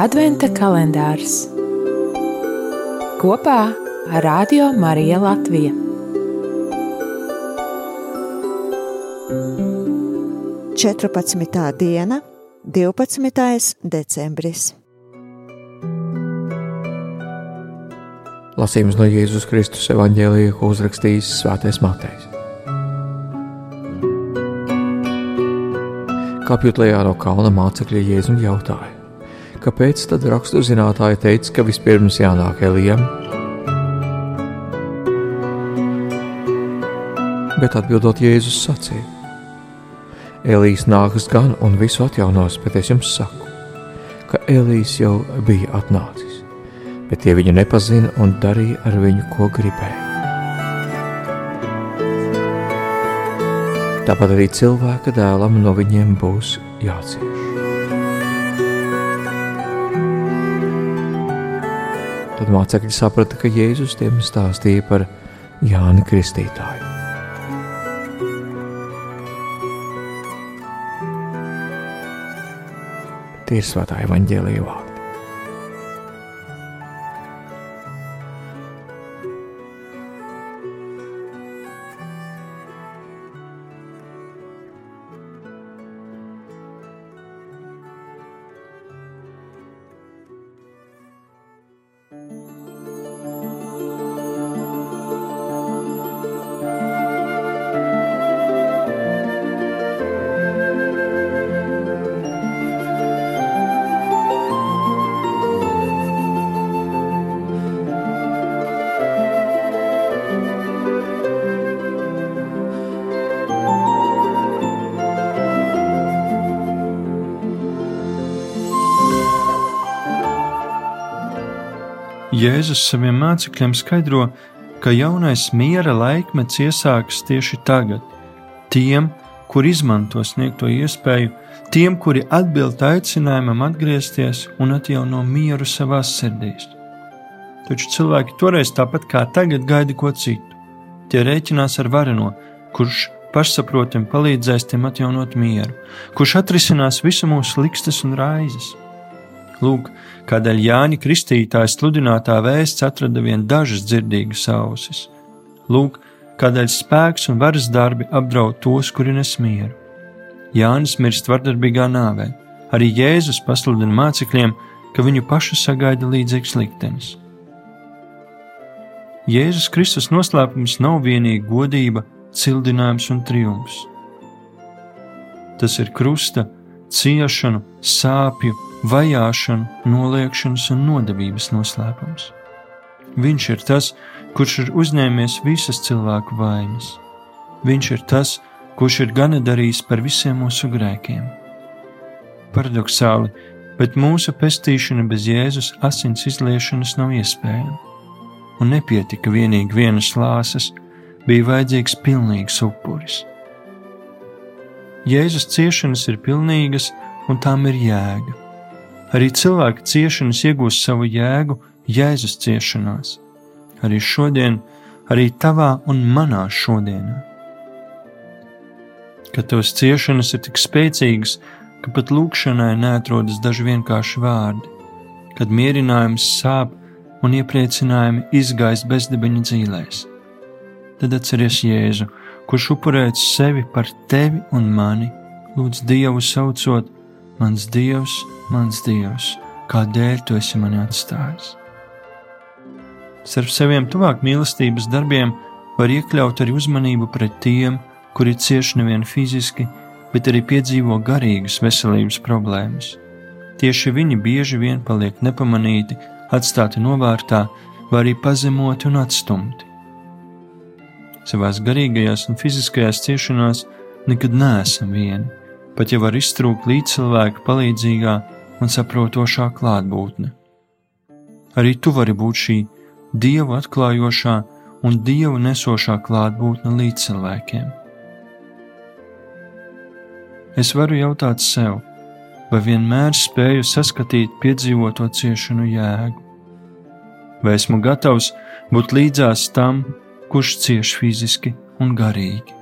Adventa kalendārs kopā ar Radio Mariju Latviju. Četrpadsmitā diena, 12. decembris. Lasījums no Jēzus Kristus evanģēlija, ko uzrakstījis Svētais Matejs. Kāpjot lejā no kalna mācekļa Jēzus jautāja: Kāpēc tad raksturzinātāji teica, ka vispirms jānāk Elijam? Bet atbildot Jēzus sacīja: Elijas nāks gan un visu atjaunos, bet es jums saku, ka Elijas jau bija atnācis, bet tie viņu nepazina un darīja ar viņu, ko gribēja. Tāpat arī cilvēka dēlam no viņiem būs jācieš. Tad mācekļi saprata, ka Jēzus tiem stāstīja par Jāni Kristītāju. Tie ir svētā evaņģēlīja vārdi. Jēzus saviem mācekļiem skaidro, ka jaunais miera laikmets iesākas tieši tagad. Tiem, kur izmanto sniegto iespēju, tiem, kuri atbild aicinājumam atgriezties un atjauno mieru savās sirdīs. Taču cilvēki toreiz tāpat kā tagad gaida ko citu. Tie rēķinās ar vareno, kurš pašsaprotami palīdzēs tiem atjaunot mieru, kurš atrisinās visu mūsu likstas un raizes. Lūk, kādēļ Jāņa Kristītājs sludinātā vēsts atrada vien dažas dzirdīgas ausis. Lūk, kādēļ spēks un varas darbi apdraud tos, kuri nes mieru. Jānis mirst vardarbīgā nāvē. Arī Jēzus pasludina mācekļiem, ka viņu pašu sagaida līdzīgs liktenis. Jēzus Kristus noslēpums nav vienīgi godība, cildinājums un triumfs. Tas ir krusta, ciešanu, sāpju, vajāšanu, noliekšanas un nodevības noslēpums. Viņš ir tas, kurš ir uzņēmies visas cilvēku vainas. Viņš ir tas, kurš ir gana darījis par visiem mūsu grēkiem. Paradoxāli, bet mūsu pestīšana bez Jēzus asins izliešanas nav iespējama. Un nepietika vienīgi vienas lāsas, bija vajadzīgs pilnīgs upuris. Jēzus ciešanas ir pilnīgas, un tām ir jēga. Arī cilvēka ciešanas iegūst savu jēgu Jēzus ciešanās. Arī šodien, arī tavā un manā šodienā. Kad tavas ciešanas ir tik spēcīgas, ka pat lūkšanai neatrodas daži vienkārši vārdi, kad mierinājums sāp un iepriecinājumi izgaist bezdibeņa dzīvēs. Tad atceries Jēzu, kurš upurēts sevi par tevi un mani, lūdz Dievu saucot, Mans Dievs, mans Dievs, kādēļ tu esi mani atstājis? Starp saviem tuvāk mīlestības darbiem var iekļaut arī uzmanību pret tiem, kuri cieš nevien fiziski, bet arī piedzīvo garīgas veselības problēmas. Tieši viņi bieži vien paliek nepamanīti, atstāti novārtā, vai arī pazemoti un atstumti. Savās garīgajās un fiziskajās ciešanās nekad neesam vieni pat ja var iztrūkt līdzcilvēka palīdzīgā un saprotošā klātbūtne. Arī tu vari būt šī dievu atklājošā un dievu nesošā klātbūtne līdzcilvēkiem. Es varu jautāt sev, vai vienmēr spēju saskatīt piedzīvoto ciešanu jēgu, vai esmu gatavs būt līdzās tam, kurš cieš fiziski un garīgi.